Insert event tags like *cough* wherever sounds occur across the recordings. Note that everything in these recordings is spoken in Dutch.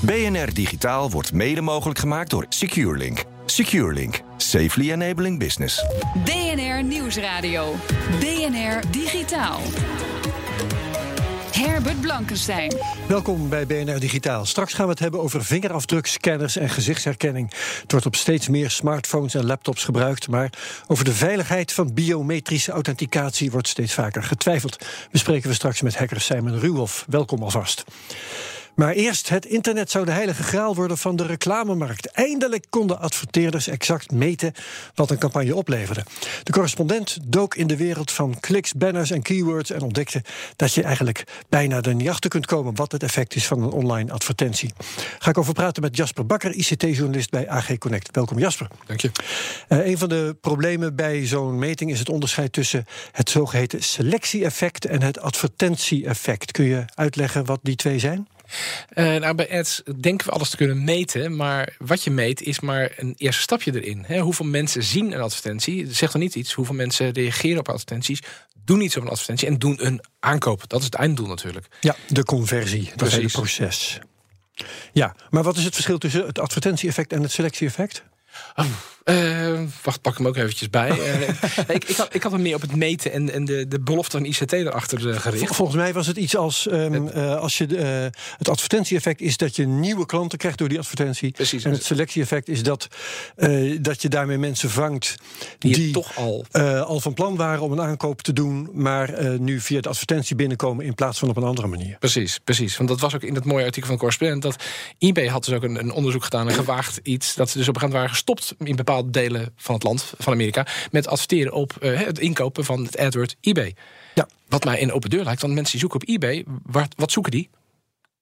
BNR Digitaal wordt mede mogelijk gemaakt door SecureLink. SecureLink. Safely enabling business. BNR Nieuwsradio. BNR Digitaal. Herbert Blankenstein. Welkom bij BNR Digitaal. Straks gaan we het hebben over vingerafdrukscanners en gezichtsherkenning. Het wordt op steeds meer smartphones en laptops gebruikt, maar over de veiligheid van biometrische authenticatie wordt steeds vaker getwijfeld. Bespreken we straks met hacker Simon Ruwolf. Welkom alvast. Maar eerst, het internet zou de heilige graal worden van de reclamemarkt. Eindelijk konden adverteerders exact meten wat een campagne opleverde. De correspondent dook in de wereld van kliks, banners en keywords en ontdekte dat je eigenlijk bijna er niet achter kunt komen wat het effect is van een online advertentie. Ga ik over praten met Jasper Bakker, ICT-journalist bij AG Connect. Welkom Jasper. Dank je. Uh, een van de problemen bij zo'n meting is het onderscheid tussen het zogeheten selectie-effect en het advertentie-effect. Kun je uitleggen wat die twee zijn? Uh, nou, bij ads denken we alles te kunnen meten, maar wat je meet is maar een eerste stapje erin. He, hoeveel mensen zien een advertentie, dat zegt dan niet iets. Hoeveel mensen reageren op advertenties, doen iets op een advertentie en doen een aankoop. Dat is het einddoel natuurlijk. Ja, de conversie, dat hele proces. Ja, maar wat is het verschil tussen het advertentie-effect en het selectie-effect? Oh, uh, wacht, pak hem ook eventjes bij. Uh, ik, ik, had, ik had hem meer op het meten en, en de, de belofte van ICT erachter uh, gericht. Volgens mij was het iets als... Um, als je, het advertentie-effect is dat je nieuwe klanten krijgt door die advertentie. Precies. En het selectie-effect is dat, dat je daarmee mensen vangt... die, die toch al... al van plan waren om een aankoop te doen... maar nu via de advertentie binnenkomen in plaats van op een andere manier. Precies, precies. Want dat was ook in het mooie artikel van de correspondent... dat eBay had dus ook een, een onderzoek gedaan en gewaagd iets... dat ze dus op een gegeven moment waren gestopt in bepaalde delen van het land, van Amerika, met adverteren op uh, het inkopen van het AdWord eBay. Ja. Wat mij een open deur lijkt, want mensen die zoeken op eBay, wat, wat zoeken die?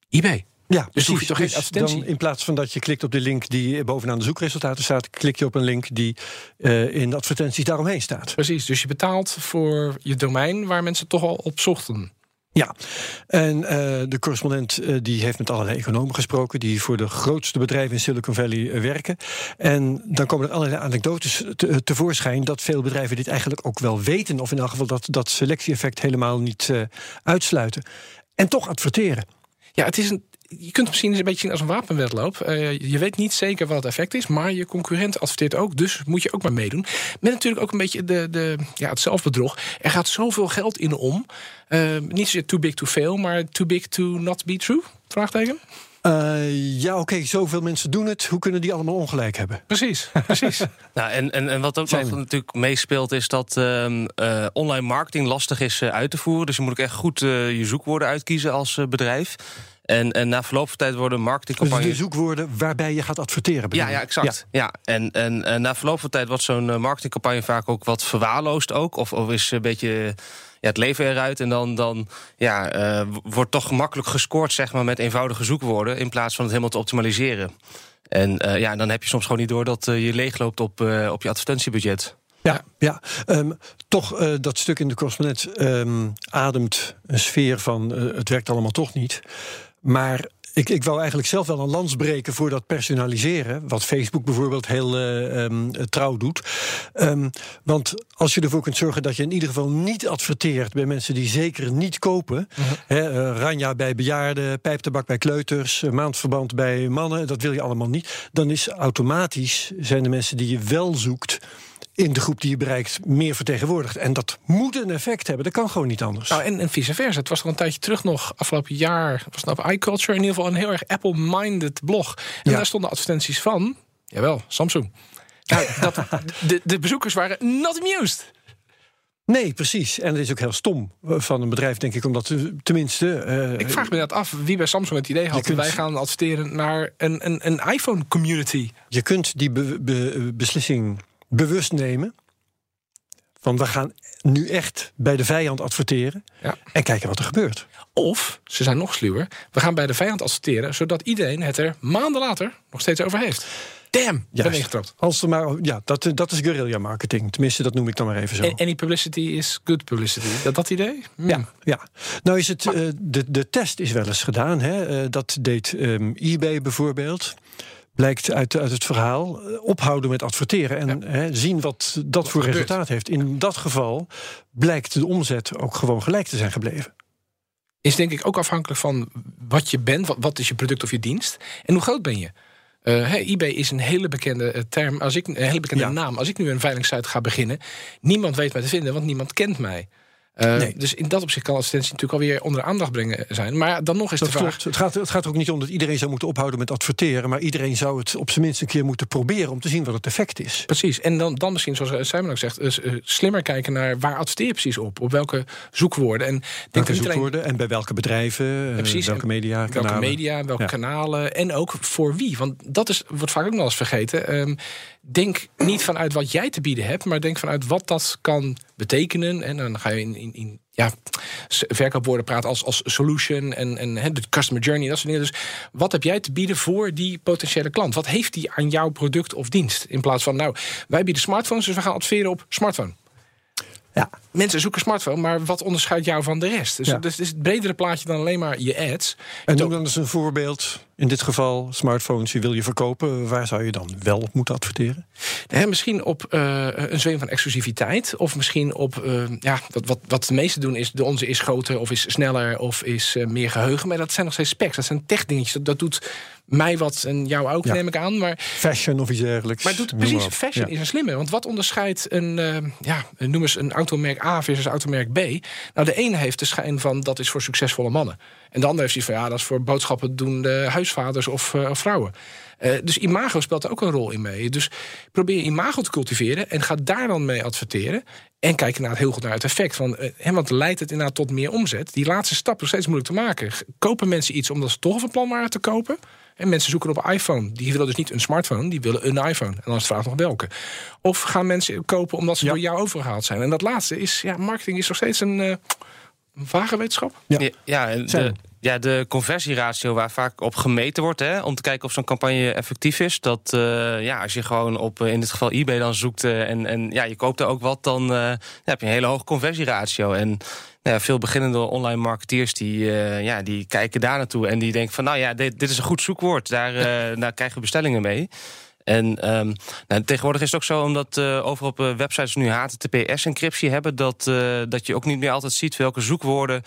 eBay. Ja, dus precies. hoef je toch dus geen advertentie. Dan in plaats van dat je klikt op de link die bovenaan de zoekresultaten staat, klik je op een link die uh, in de advertenties daaromheen staat. Precies, dus je betaalt voor je domein waar mensen toch al op zochten. Ja, en uh, de correspondent uh, die heeft met allerlei economen gesproken... die voor de grootste bedrijven in Silicon Valley uh, werken. En dan komen er allerlei anekdotes te, tevoorschijn... dat veel bedrijven dit eigenlijk ook wel weten... of in elk geval dat, dat selectie-effect helemaal niet uitsluiten. En toch adverteren. Ja, het is een, je kunt het misschien een beetje zien als een wapenwedloop. Uh, je weet niet zeker wat het effect is, maar je concurrent adverteert ook. Dus moet je ook maar meedoen. Met natuurlijk ook een beetje de, de, ja, het zelfbedrog. Er gaat zoveel geld in om. Uh, niet zozeer too big to fail, maar too big to not be true? Vraagteken? Uh, ja, oké, okay, zoveel mensen doen het. Hoe kunnen die allemaal ongelijk hebben? Precies, precies. *laughs* nou, en, en, en wat ook nog natuurlijk meespeelt... is dat uh, uh, online marketing lastig is uit te voeren. Dus je moet ook echt goed je zoekwoorden uitkiezen als bedrijf. En, en na verloop van tijd worden marketingcampagnes... Dus de zoekwoorden waarbij je gaat adverteren. Ja, ja, exact. Ja. ja. En, en, en na verloop van tijd wordt zo'n marketingcampagne vaak ook wat verwaarloosd ook. Of, of is een beetje ja, het leven eruit. En dan, dan ja, uh, wordt toch gemakkelijk gescoord zeg maar, met eenvoudige zoekwoorden... in plaats van het helemaal te optimaliseren. En uh, ja, dan heb je soms gewoon niet door dat uh, je leegloopt op, op je advertentiebudget. Ja, ja. Um, toch uh, dat stuk in de correspondent um, ademt een sfeer van uh, het werkt allemaal toch niet. Maar ik, ik wou eigenlijk zelf wel een lans breken voor dat personaliseren. Wat Facebook bijvoorbeeld heel uh, um, trouw doet. Um, want als je ervoor kunt zorgen dat je in ieder geval niet adverteert bij mensen die zeker niet kopen. Uh -huh. He, uh, ranja bij bejaarden, pijptabak bij kleuters, maandverband bij mannen. Dat wil je allemaal niet. Dan is automatisch zijn de mensen die je wel zoekt in de groep die je bereikt meer vertegenwoordigd. En dat moet een effect hebben. Dat kan gewoon niet anders. Nou, en, en vice versa. Het was nog een tijdje terug nog, afgelopen jaar... was het op iCulture in ieder geval een heel erg Apple-minded blog. En ja. daar stonden advertenties van... jawel, Samsung. Nou, *laughs* dat, de, de bezoekers waren not amused. Nee, precies. En het is ook heel stom van een bedrijf, denk ik, omdat tenminste. Uh, ik vraag me dat af wie bij Samsung het idee had. Kunt, wij gaan adverteren naar een, een, een iPhone-community. Je kunt die be, be, beslissing bewust nemen. Want we gaan nu echt bij de vijand adverteren Ja. en kijken wat er gebeurt. Of, ze zijn nog sluwer, we gaan bij de vijand adverteren... zodat iedereen het er maanden later nog steeds over heeft. Damn, ben ingetrapt. Als er maar, ja, dat, dat is guerrilla marketing. Tenminste, dat noem ik dan maar even zo. En any publicity is good publicity. Dat, dat idee? Hmm. Ja, ja. Nou is het, eh, de, de test is wel eens gedaan. Hè? Eh, dat deed ehm, eBay bijvoorbeeld. Blijkt uit, uit het verhaal. eh, ophouden met adverteren en hè, zien wat dat voor gebeurt. resultaat heeft. In dat geval blijkt de omzet ook gewoon gelijk te zijn gebleven. Is denk ik ook afhankelijk van wat je bent. Wat, wat is je product of je dienst? En hoe groot ben je? Hey, eBay is een hele bekende eh, term, als ik, een hele bekende Ja. naam. Als ik nu een veilingsite ga beginnen, niemand weet mij te vinden, want niemand kent mij. Eh, Nee. Dus in dat opzicht kan advertentie natuurlijk alweer onder de aandacht brengen zijn. Maar dan nog is Dat de vraag. klopt. Het gaat, het gaat er ook niet om dat iedereen zou moeten ophouden met adverteren. Maar iedereen zou het op zijn minst een keer moeten proberen om te zien wat het effect is. Precies. En dan, dan misschien, zoals Simon ook zegt, dus, eh, slimmer kijken naar waar adverteer je precies op? Op welke zoekwoorden? En Welke alleen- zoekwoorden en bij welke bedrijven, eh, precies. welke media, welke media, welke Ja. kanalen en ook voor wie. Want dat is, wordt vaak ook nog eens vergeten. Ehm, denk niet vanuit wat jij te bieden hebt, maar denk vanuit wat dat kan betekenen. En dan ga je in, in, ja, verkoopwoorden praten als, als solution en, en de customer journey, dat soort dingen. Dus wat heb jij te bieden voor die potentiële klant? Wat heeft die aan jouw product of dienst? In plaats van, nou, wij bieden smartphones, dus we gaan adverteren op smartphone. Ja. Mensen zoeken smartphone, maar wat onderscheidt jou van de rest? Dus, Ja. dus het is het bredere plaatje dan alleen maar je ads. En Het noem dan eens een voorbeeld. In dit geval smartphones, die wil je verkopen. Waar zou je dan wel op moeten adverteren? Misschien op eh, een zweem van exclusiviteit. Of misschien op, eh, ja, wat, wat, wat de meesten doen is... de onze is groter of is sneller of is eh, meer geheugen. Maar dat zijn nog steeds specs, dat zijn tech-dingetjes. Dat, dat doet mij wat en jou ook, Ja. neem ik aan. Maar, Fashion of iets dergelijks. maar het doet, precies, fashion Ja. is een slimme. Want wat onderscheidt een, ja, noem eens een automerk A versus automerk B? Nou, de ene heeft de schijn van dat is voor succesvolle mannen. En de andere heeft zoiets van ja, dat is voor boodschappen doen de huisvaders of eh, vrouwen. Eh, dus imago speelt er ook een rol in mee. Dus probeer imago te cultiveren en ga daar dan mee adverteren. En kijk inderdaad heel goed naar het effect. Van, eh, hè, want leidt het inderdaad tot meer omzet. Die laatste stap is steeds moeilijk te maken. Kopen mensen iets omdat ze toch van plan waren te kopen? En mensen zoeken op iPhone. Die willen dus niet een smartphone, die willen een iPhone. En dan is de vraag nog welke. Of gaan mensen kopen omdat ze Ja. door jou overgehaald zijn? En dat laatste is, ja, marketing is nog steeds een, eh, een vage wetenschap. Ja. Ja, ja, en de, ja, de conversieratio waar vaak op gemeten wordt, hè, om te kijken of zo'n campagne effectief is. Dat eh, ja, als je gewoon op eh, in dit geval eBay dan zoekt eh, en, en ja, je koopt er ook wat, dan eh, heb je een hele hoge conversieratio. En nou ja, veel beginnende online marketeers die, eh, ja, die kijken daar naartoe en die denken van nou ja, dit, dit is een goed zoekwoord. Daar, eh, daar krijgen we bestellingen mee. En ehm, nou, tegenwoordig is het ook zo, omdat eh overal op eh, websites nu HTTPS-encryptie hebben, dat, eh, dat je ook niet meer altijd ziet welke zoekwoorden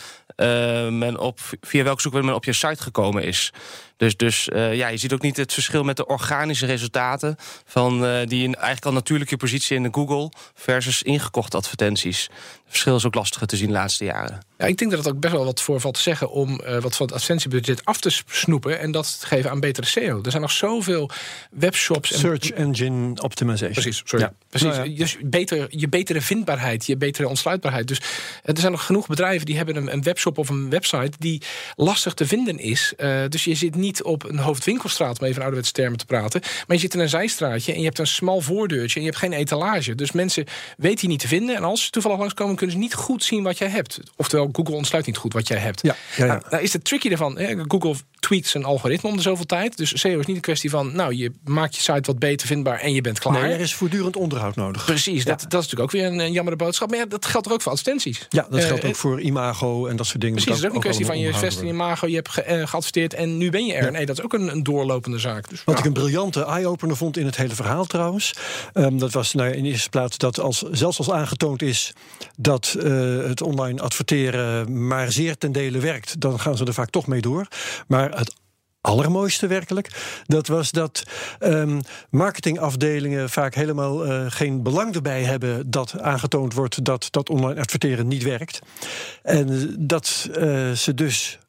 men op, via welke zoekwoorden men op je site gekomen is. Dus, dus eh, ja, je ziet ook niet het verschil met de organische resultaten van eh, die in eigenlijk al natuurlijke positie in de Google versus ingekochte advertenties. Het verschil is ook lastiger te zien de laatste jaren. Ja, ik denk dat het ook best wel wat voor valt te zeggen om eh, wat van het advertentiebudget af te snoepen en dat te geven aan betere SEO. Er zijn nog zoveel webshops en Search engine optimization. Precies, sorry. Ja. Precies. Nou ja. Dus beter, je betere vindbaarheid, je betere ontsluitbaarheid. Dus er zijn nog genoeg bedrijven die hebben een, een webshop of een website die lastig te vinden is. Eh, dus je zit niet op een hoofdwinkelstraat, om even in ouderwetse termen te praten. Maar je zit in een zijstraatje en je hebt een smal voordeurtje en je hebt geen etalage. Dus mensen weten je niet te vinden. En als ze toevallig langskomen, kunnen ze niet goed zien wat jij hebt. Oftewel, Google ontsluit niet goed wat jij hebt. Ja, ja, ja. Nou, nou is het tricky ervan. Hè? Google tweakt zijn algoritme om de zoveel tijd. Dus SEO is niet een kwestie van, nou, je maakt je site wat beter vindbaar en je bent klaar. Nee, er is voortdurend onderhoud nodig. Precies, dat, dat is natuurlijk ook weer een, een jammere boodschap. Maar ja, dat geldt er ook voor advertenties. Ja, dat geldt ook eh, voor imago en dat soort dingen. Precies, het is ook een kwestie van je vesting onderhouden imago, je hebt ge, eh, geadverteerd en nu ben je er. Nee, dat is ook een, een doorlopende zaak. Dus, Wat ik een briljante eye-opener vond in het hele verhaal trouwens. ehm, dat was nou, in eerste plaats dat als, zelfs als aangetoond is dat eh, het online adverteren maar zeer ten dele werkt, dan gaan ze er vaak toch mee door. Maar het allermooiste werkelijk, dat was dat ehm, marketingafdelingen vaak helemaal eh, geen belang erbij hebben dat aangetoond wordt dat dat online adverteren niet werkt. En eh, dat eh, ze dus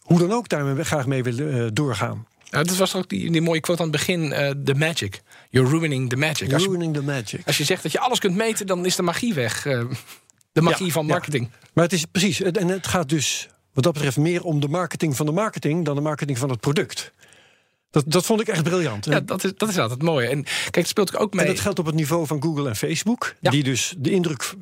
hoe dan ook daarmee graag mee willen doorgaan. Ja, dat was ook die, die mooie quote aan het begin, the magic. You're ruining the magic. Je, Ruining the magic. als je zegt dat je alles kunt meten, dan is de magie weg. De magie Ja, van ja. marketing. Maar het is precies, en het gaat dus wat dat betreft meer om de marketing van de marketing dan de marketing van het product. Dat, dat vond ik echt briljant. Ja, dat is, dat is altijd mooi. En kijk, het speelt ook mee. en dat geldt op het niveau van Google en Facebook, Ja. die dus de indruk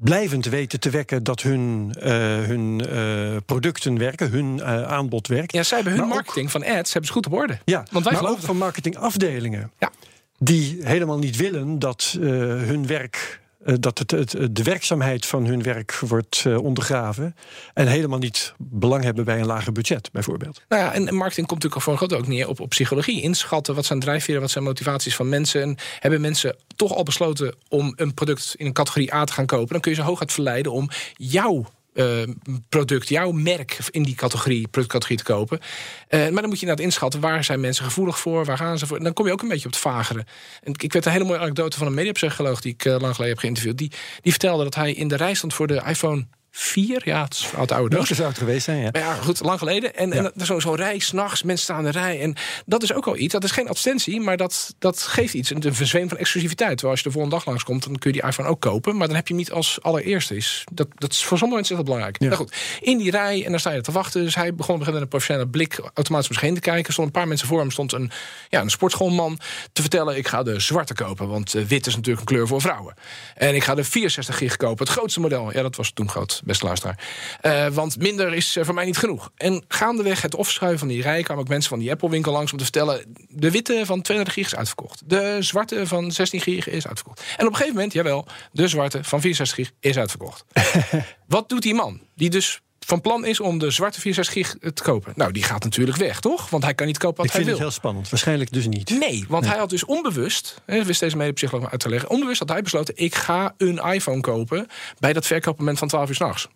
blijvend weten te wekken dat hun, uh, hun uh, producten werken, hun uh, aanbod werkt. Ja, zij hebben hun maar marketing ook, van ads hebben ze goed op orde. Ja, Want wij maar ook van marketingafdelingen. Ja. Die helemaal niet willen dat hun werk eh, dat het, de werkzaamheid van hun werk wordt uh, ondergraven. En helemaal niet belang hebben bij een lager budget, bijvoorbeeld. Nou ja, en marketing komt natuurlijk voor een groot ook neer op, op psychologie. Inschatten wat zijn drijfveren, wat zijn motivaties van mensen. En hebben mensen toch al besloten om een product in een categorie A te gaan kopen, dan kun je ze hooguit verleiden om jouw uh, product, jouw merk in die categorie, productcategorie te kopen. Uh, maar dan moet je inderdaad inschatten waar zijn mensen gevoelig voor, waar gaan ze voor. En dan kom je ook een beetje op het vagere. En ik weet een hele mooie anekdote van een mediapsycholoog die ik uh, lang geleden heb geïnterviewd. Die, die vertelde dat hij in de rij stond voor de iPhone vier. Ja, het is oud oude doos. zou het geweest zijn, ja. Maar ja, goed, lang geleden. En, ja. en zo'n zo rij, s'nachts, mensen staan in de rij. En dat is ook al iets. Dat is geen advertentie, maar dat, dat geeft iets. Een, verzweem van exclusiviteit. Terwijl als je de volgende dag langskomt, dan kun je die iPhone ook kopen. Maar dan heb je hem niet als allereerste. Is. Dat, dat is voor sommige mensen heel belangrijk. Ja. Nou goed, in die rij en dan sta je te wachten. Dus hij begon op een professionele blik automatisch om zich heen te kijken. Stond een paar mensen voor hem. Stond een, ja, een sportschoolman te vertellen... ik ga de zwarte kopen, want uh, wit is natuurlijk een kleur voor vrouwen. En ik ga de 64 gig kopen, het grootste model. Ja, dat was toen groot, beste luisteraar. Uh, want minder is uh, voor mij niet genoeg. En gaandeweg het opschuiven van die rij kwamen ook mensen van die Apple-winkel langs om te vertellen: de witte van 32 gig is uitverkocht. De zwarte van 16 gig is uitverkocht. En op een gegeven moment, jawel, de zwarte van 64 gig is uitverkocht. *laughs* Wat doet die man? Die dus van plan is om de zwarte 64 gig te kopen. Nou, die gaat natuurlijk weg, toch? Want hij kan niet kopen wat Ik hij vind wil. het heel spannend. Waarschijnlijk dus niet. Nee, want Nee. hij had dus onbewust, hè, wist deze medepsycholoog uit te leggen, onbewust had hij besloten: ik ga een iPhone kopen bij dat verkoopmoment van 12 uur s'nachts.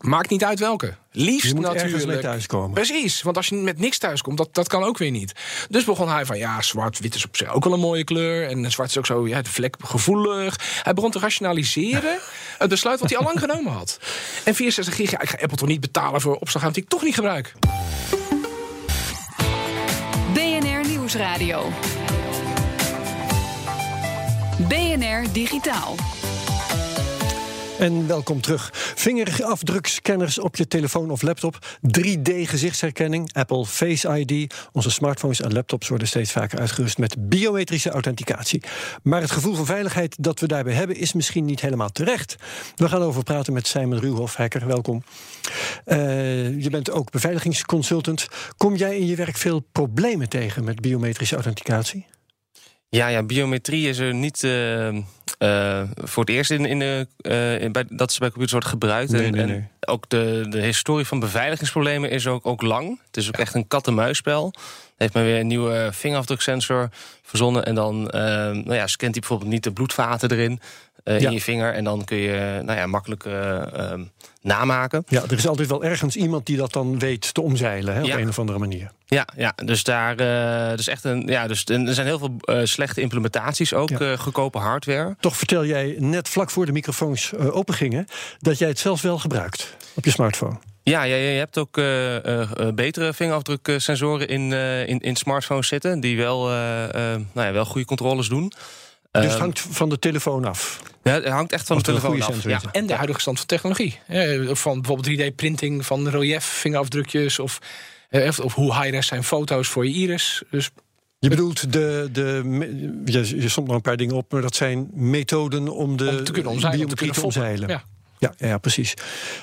Maakt niet uit welke. Liefst Je moet ergens natuurlijk. mee thuiskomen. Precies, want als je met niks thuiskomt, dat, dat kan ook weer niet. Dus begon hij van, ja, zwart-wit is op zich ook wel een mooie kleur. En zwart is ook zo, ja, de vlek gevoelig. Hij begon te rationaliseren het besluit wat hij al lang genomen had. En 64 gig, ja, ik ga Apple toch niet betalen voor opslagruimte die ik toch niet gebruik. BNR Nieuwsradio. BNR Digitaal. En welkom terug. Vingerafdrukscanners op je telefoon of laptop. 3D-gezichtsherkenning, Apple Face ID. Onze smartphones en laptops worden steeds vaker uitgerust met biometrische authenticatie. Maar het gevoel van veiligheid dat we daarbij hebben is misschien niet helemaal terecht. We gaan over praten met Simon Ruwhoff, hacker. Welkom. Uh, je bent ook beveiligingsconsultant. Kom jij in je werk veel problemen tegen met biometrische authenticatie? Ja, ja, biometrie is er niet uh, uh, voor het eerst in, in de, uh, in bij, dat ze bij computers wordt gebruikt. Nee, en, nee, en nee. ook de, de historie van beveiligingsproblemen is ook, ook lang. Het is ook echt een kat-en-muisspel. Heeft men weer een nieuwe vingerafdruksensor verzonnen. En dan nou ja, scant hij bijvoorbeeld niet de bloedvaten erin. Uh, Ja. in je vinger. En dan kun je nou ja, makkelijk uh, uh, namaken. Ja, er is altijd wel ergens iemand die dat dan weet te omzeilen, hè, op Ja. een of andere manier. Ja, ja, dus daar uh, dus echt een. Ja, dus er zijn heel veel slechte implementaties, ook Ja. goedkope hardware. Toch vertel jij net vlak voor de microfoons opengingen dat jij het zelf wel gebruikt op je smartphone. Ja, ja, je hebt ook uh, uh, betere vingerafdruksensoren in, uh, in, in smartphones zitten, die wel, nou ja, wel goede controles doen. Dus het Ehm, hangt van de telefoon af. ja, het hangt echt van Of de telefoon af. Ja. En de huidige stand van technologie. Van bijvoorbeeld 3D-printing van relief, vingerafdrukjes. Of, of- hoe high-res zijn foto's voor je iris. Dus Je bedoelt, de, de, je, je stond nog een paar dingen op, maar dat zijn methoden om de om te kunnen omzeilen. om te biometrie kunnen te omzeilen. Ja. Ja, ja, precies.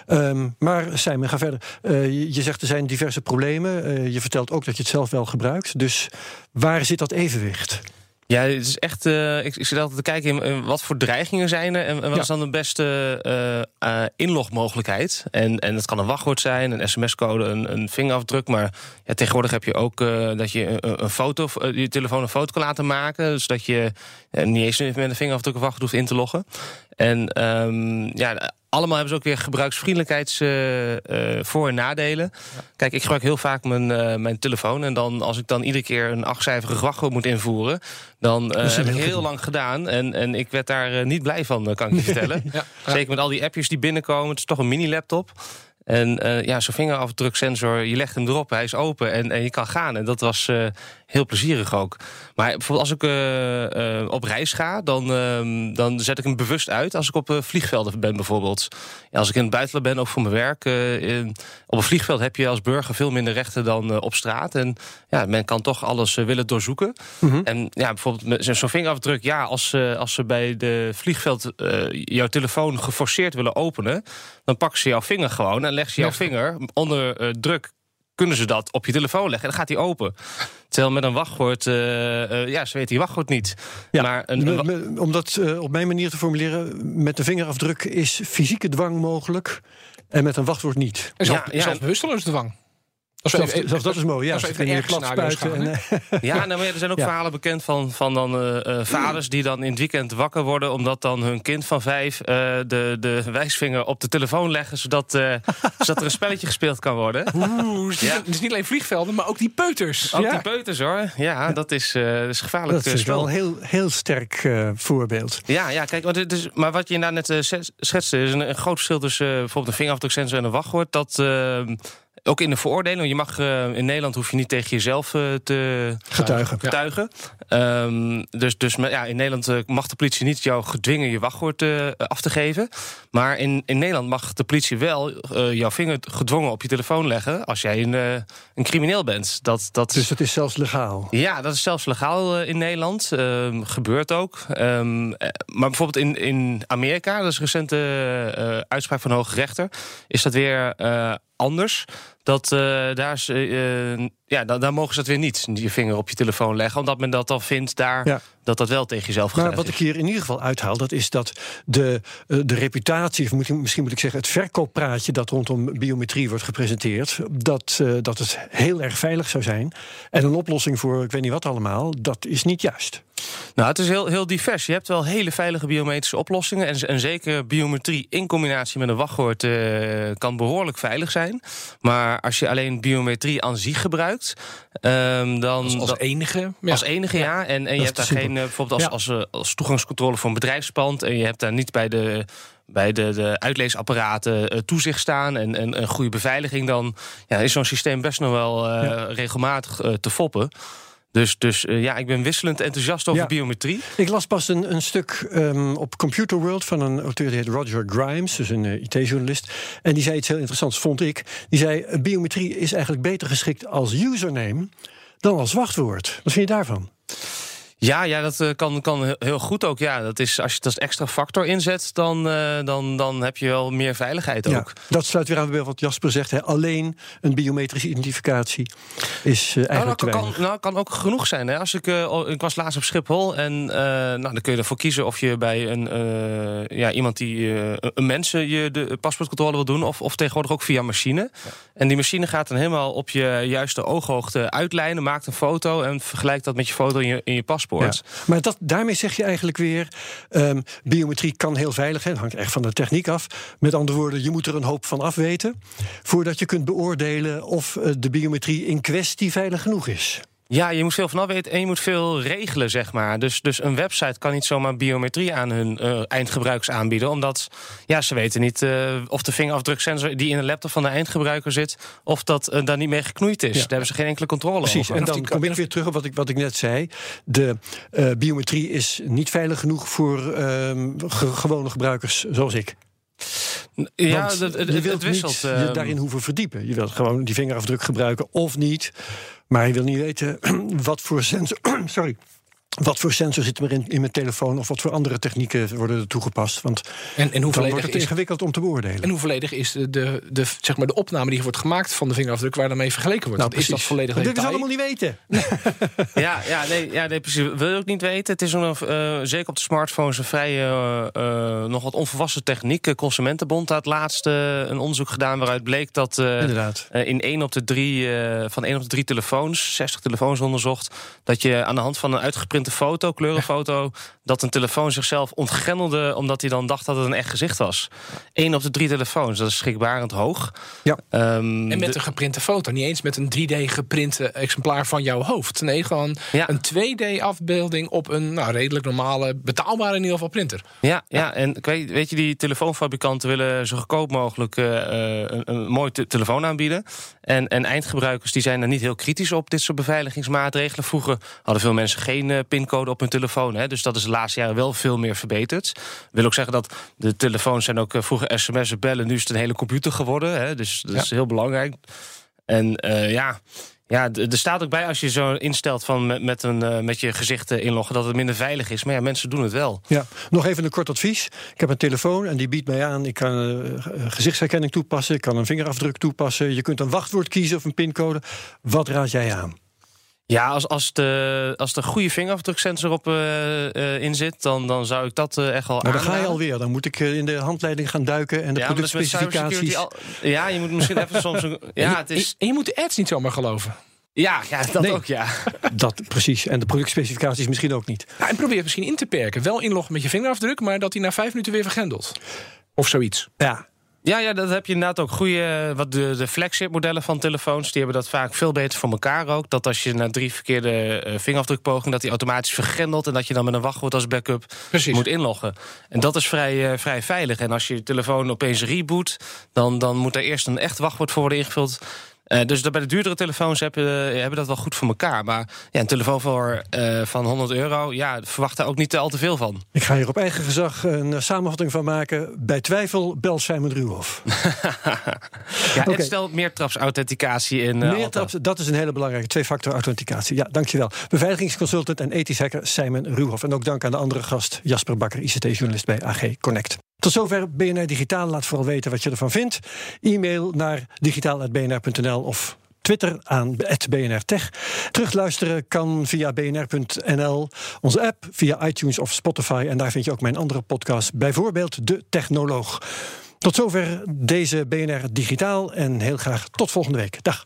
Ehm, maar Simon, ga verder. Eh, je, je zegt er zijn diverse problemen. Eh, je vertelt ook dat je het zelf wel gebruikt. Dus waar zit dat evenwicht? Ja, het is echt. eh, ik, ik zit altijd te kijken in wat voor dreigingen zijn er en, en wat Ja. is dan de beste eh, eh, inlogmogelijkheid. En, en het kan een wachtwoord zijn, een sms-code, een, een vingerafdruk. Maar ja, tegenwoordig heb je ook dat je een, een foto, je telefoon een foto kan laten maken. Zodat je niet eens met een vingerafdruk of wachtwoord hoeft in te loggen. En ehm, ja, allemaal hebben ze ook weer gebruiksvriendelijkheids eh, eh, voor- en nadelen. Kijk, ik gebruik heel vaak mijn, eh, mijn telefoon. En dan, als ik dan iedere keer een achtcijferig wachtwoord moet invoeren... dan Dat is een heb ik heel lang gedaan. En, en ik werd daar niet blij van, kan ik je *laughs* vertellen. Ja. Zeker met al die appjes die binnenkomen. Het is toch een mini-laptop. En ja, zo'n vingerafdruksensor, je legt hem erop, hij is open en, en je kan gaan. En dat was, heel plezierig ook. Maar bijvoorbeeld als ik eh, eh, op reis ga, dan, ehm, dan zet ik hem bewust uit als ik op uh, vliegvelden ben bijvoorbeeld. Ja, als ik in het buitenland ben, ook voor mijn werk. In, op een vliegveld heb je als burger veel minder rechten dan op straat. En ja, men kan toch alles willen doorzoeken. Mhm. En ja, bijvoorbeeld met zo'n vingerafdruk, ja, als, als ze bij de vliegveld jouw telefoon geforceerd willen openen, dan pakken ze jouw vinger gewoon en leggen ze jouw vinger onder druk kunnen ze dat op je telefoon leggen en dan gaat hij open. Terwijl met een wachtwoord, uh, ja, ze weten die wachtwoord niet. Ja, maar een, om dat uh, op mijn manier te formuleren, met de vingerafdruk is fysieke dwang mogelijk en met een wachtwoord niet. En zelf, ja, zelfs bewusteloos dwang. Zelfs, zelfs, dat is mooi, ja. Even je plat spuiten. En, *laughs* ja, nou, maar er zijn ook verhalen bekend van, van dan, uh, vaders die dan in het weekend wakker worden... omdat dan hun kind van vijf uh, de, de wijsvinger op de telefoon leggen... zodat, *laughs* zodat er een spelletje gespeeld kan worden. Oeh, dus, ja. dus niet alleen vliegvelden, maar ook die peuters. Ook die peuters, hoor. Ja, dat is, is gevaarlijk Dat is wel een heel, heel sterk voorbeeld. Ja, ja kijk, maar, dus, maar wat je inderdaad net schetste... is een, een, groot verschil tussen bijvoorbeeld een vingerafdruksensor en een wachtwoord... dat ook in de veroordeling. Je mag uh, in Nederland hoef je niet tegen jezelf uh, te getuigen. getuigen. Ja. Um, dus dus ja, in Nederland uh, mag de politie niet jou gedwingen je wachtwoord af te geven. Maar in, in Nederland mag de politie wel jouw vinger gedwongen op je telefoon leggen als jij een, een crimineel bent. Dat, dat... Dus dat is zelfs legaal? Ja, dat is zelfs legaal in Nederland. Um, gebeurt ook. Um, maar bijvoorbeeld in, in Amerika, dat is een recente uitspraak van de hoge rechter, is dat weer anders. Dat, uh, daar, is, uh, ja, daar mogen ze het weer niet, je vinger op je telefoon leggen. Omdat men dat dan vindt daar, dat dat wel tegen jezelf gaat. Maar wat ik hier in ieder geval uithaal, dat is dat de, de reputatie... of moet, misschien moet ik zeggen het verkooppraatje dat rondom biometrie wordt gepresenteerd... Dat, dat het heel erg veilig zou zijn. En een oplossing voor ik weet niet wat allemaal, dat is niet juist. Nou, het is heel, heel divers. Je hebt wel hele veilige biometrische oplossingen. En, en zeker biometrie in combinatie met een wachtwoord kan behoorlijk veilig zijn. Maar als je alleen biometrie aan zich gebruikt, um, dan. Als, als enige? Ja. Als enige, ja. En, en je hebt daar geen, uh, bijvoorbeeld als, ja. als, als toegangscontrole voor een bedrijfspand. En je hebt daar niet bij de bij de, de uitleesapparaten uh, toezicht staan en, en een goede beveiliging, dan ja, is zo'n systeem best nog wel uh, ja. regelmatig uh, te foppen. Dus, dus uh, ja, ik ben wisselend enthousiast over ja. biometrie. Ik las pas een, een stuk um, op Computer World van een auteur die heet Roger Grimes, dus een uh, IT-journalist. En die zei iets heel interessants, vond ik. Die zei: biometrie is eigenlijk beter geschikt als username dan als wachtwoord. Wat vind je daarvan? Ja, ja dat uh, kan, kan heel goed ook. Ja, dat is, als je dat als extra factor inzet, dan, uh, dan, dan heb je wel meer veiligheid ook. Ja, dat sluit weer aan bij wat Jasper zegt. Hè. Alleen een biometrische identificatie is uh, eigenlijk nou, kan, kan, nou, kan ook genoeg zijn. Hè. Als ik, ik was laatst op Schiphol en nou, dan kun je ervoor kiezen of je bij een, ja, iemand die een mensen je de paspoortcontrole wil doen, of, of tegenwoordig ook via machine. Ja. En die machine gaat dan helemaal op je juiste ooghoogte uitlijnen, maakt een foto en vergelijkt dat met je foto in je, in je paspoort. Ja. Maar dat, daarmee zeg je eigenlijk weer: um, biometrie kan heel veilig zijn. hangt echt van de techniek af. Met andere woorden, je moet er een hoop van afweten. voordat je kunt beoordelen of uh, de biometrie in kwestie veilig genoeg is. Ja, je moet veel van weten en je moet veel regelen, zeg maar. Dus, dus een website kan niet zomaar biometrie aan hun uh, eindgebruikers aanbieden. Omdat ja, ze weten niet uh, of de vingerafdruksensor die in de laptop van de eindgebruiker zit... of dat uh, daar niet mee geknoeid is. Ja. Daar hebben ze geen enkele controle Precies, over. en dan kom ik weer terug op wat ik, wat ik net zei. De biometrie is niet veilig genoeg voor ehm, ge gewone gebruikers zoals ik. Ja, Want het, het, je wilt het wisselt. niet je daarin hoeven verdiepen. Je wilt gewoon die vingerafdruk gebruiken of niet. Maar je wil niet weten *clears throat* wat voor sensor. *clears throat* sorry. Wat voor sensor zit er in, in mijn telefoon of wat voor andere technieken worden er toegepast? Want en, en hoe dan wordt het is, ingewikkeld om te beoordelen. En hoe volledig is de, de, de, zeg maar de opname die wordt gemaakt van de vingerafdruk waar daarmee vergeleken wordt? Nou, is dat volledig Dat willen ze allemaal niet weten. *laughs* ja, ja, nee, ja, nee, precies. Wil je ook niet weten. Het is een, uh, zeker op de smartphones een vrij uh, uh, nog wat onvolwassen techniek. Consumentenbond had laatst een onderzoek gedaan waaruit bleek dat in 1 op de drie, van 1 op de drie telefoons, 60 telefoons onderzocht, dat je aan de hand van een uitgeprint geprinte foto, kleurenfoto, dat een telefoon zichzelf ontgrendelde omdat hij dan dacht dat het een echt gezicht was. Eén op de drie telefoons, dat is schrikbarend hoog. Ja. Ehm, En met de- een geprinte foto. Niet eens met een 3D geprinte exemplaar van jouw hoofd. Nee, gewoon Ja. een 2D-afbeelding op een nou, redelijk normale, betaalbare in ieder geval printer. Ja, ja, en ik weet, weet je, die telefoonfabrikanten willen zo goedkoop mogelijk eh, eh, een, een mooi te- telefoon aanbieden. En, en eindgebruikers die zijn er niet heel kritisch op dit soort beveiligingsmaatregelen. Vroeger hadden veel mensen geen eh, pincode op hun telefoon. Hè, dus dat is de laatste jaren wel veel meer verbeterd. wil ook zeggen dat de telefoons zijn ook eh, vroeger sms'en bellen. Nu is het een hele computer geworden. Hè, dus dat is heel belangrijk. En eh, ja. Ja, er staat ook bij als je zo instelt van met, met, een, eh, met je gezicht eh, inloggen dat het minder veilig is. Maar ja, mensen doen het wel. Ja, nog even een kort advies. Ik heb een telefoon en die biedt mij aan. Ik kan gezichtsherkenning toepassen. Ik kan een vingerafdruk toepassen. Je kunt een wachtwoord kiezen of een pincode. Wat raad jij aan? Ja, als, als, de, als er goede vingerafdruksensor op eh, eh, in zit, dan, dan zou ik dat eh, echt wel Nou, dan ga je alweer. Dan moet ik in de handleiding gaan duiken en de Ja, maar productspecificaties. al- ja, je moet misschien even soms... Een, *laughs* ja, het is, En je moet de ads niet zomaar geloven. ja, ja, dat Nee. ook, ja. *laughs* Dat precies. En de productspecificaties misschien ook niet. Nou, en probeer het misschien in te perken. Wel inloggen met je vingerafdruk, maar dat hij na vijf minuten weer vergrendelt. Of zoiets. Ja, Ja, ja, dat heb je inderdaad ook. Goede, wat de, de flagship-modellen van telefoons, die hebben dat vaak veel beter voor elkaar ook. Dat als je na drie verkeerde eh, vingerafdrukpogingen, dat die automatisch vergrendelt en dat je dan met een wachtwoord als backup Precies. moet inloggen. En dat is vrij, eh, vrij veilig. En als je je telefoon opeens reboot, dan, dan moet er eerst een echt wachtwoord voor worden ingevuld. Eh, dus bij de duurdere telefoons hebben, hebben dat wel goed voor elkaar. Maar ja, een telefoon voor, eh, van 100 euro, ja, verwacht daar ook niet al te veel van. ik ga hier op eigen gezag een eh, samenvatting van maken. Bij twijfel bel Simon Ruhoff. *laughs* Ja. En stel meer authenticatie in. eh, Meer Alta. traps, dat is een hele belangrijke twee-factor authenticatie. Ja, dankjewel. Beveiligingsconsultant en ethisch hacker Simon Ruhoff. En ook dank aan de andere gast, Jasper Bakker, ICT-journalist bij AG Connect. Tot zover BNR Digitaal. Laat vooral weten wat je ervan vindt. E-mail naar digitaal.bnr.nl of Twitter aan BNR Tech. Terugluisteren kan via bnr.nl, onze app, via iTunes of Spotify. En daar vind je ook mijn andere podcast, bijvoorbeeld De Technoloog. Tot zover deze BNR Digitaal en heel graag tot volgende week. Dag.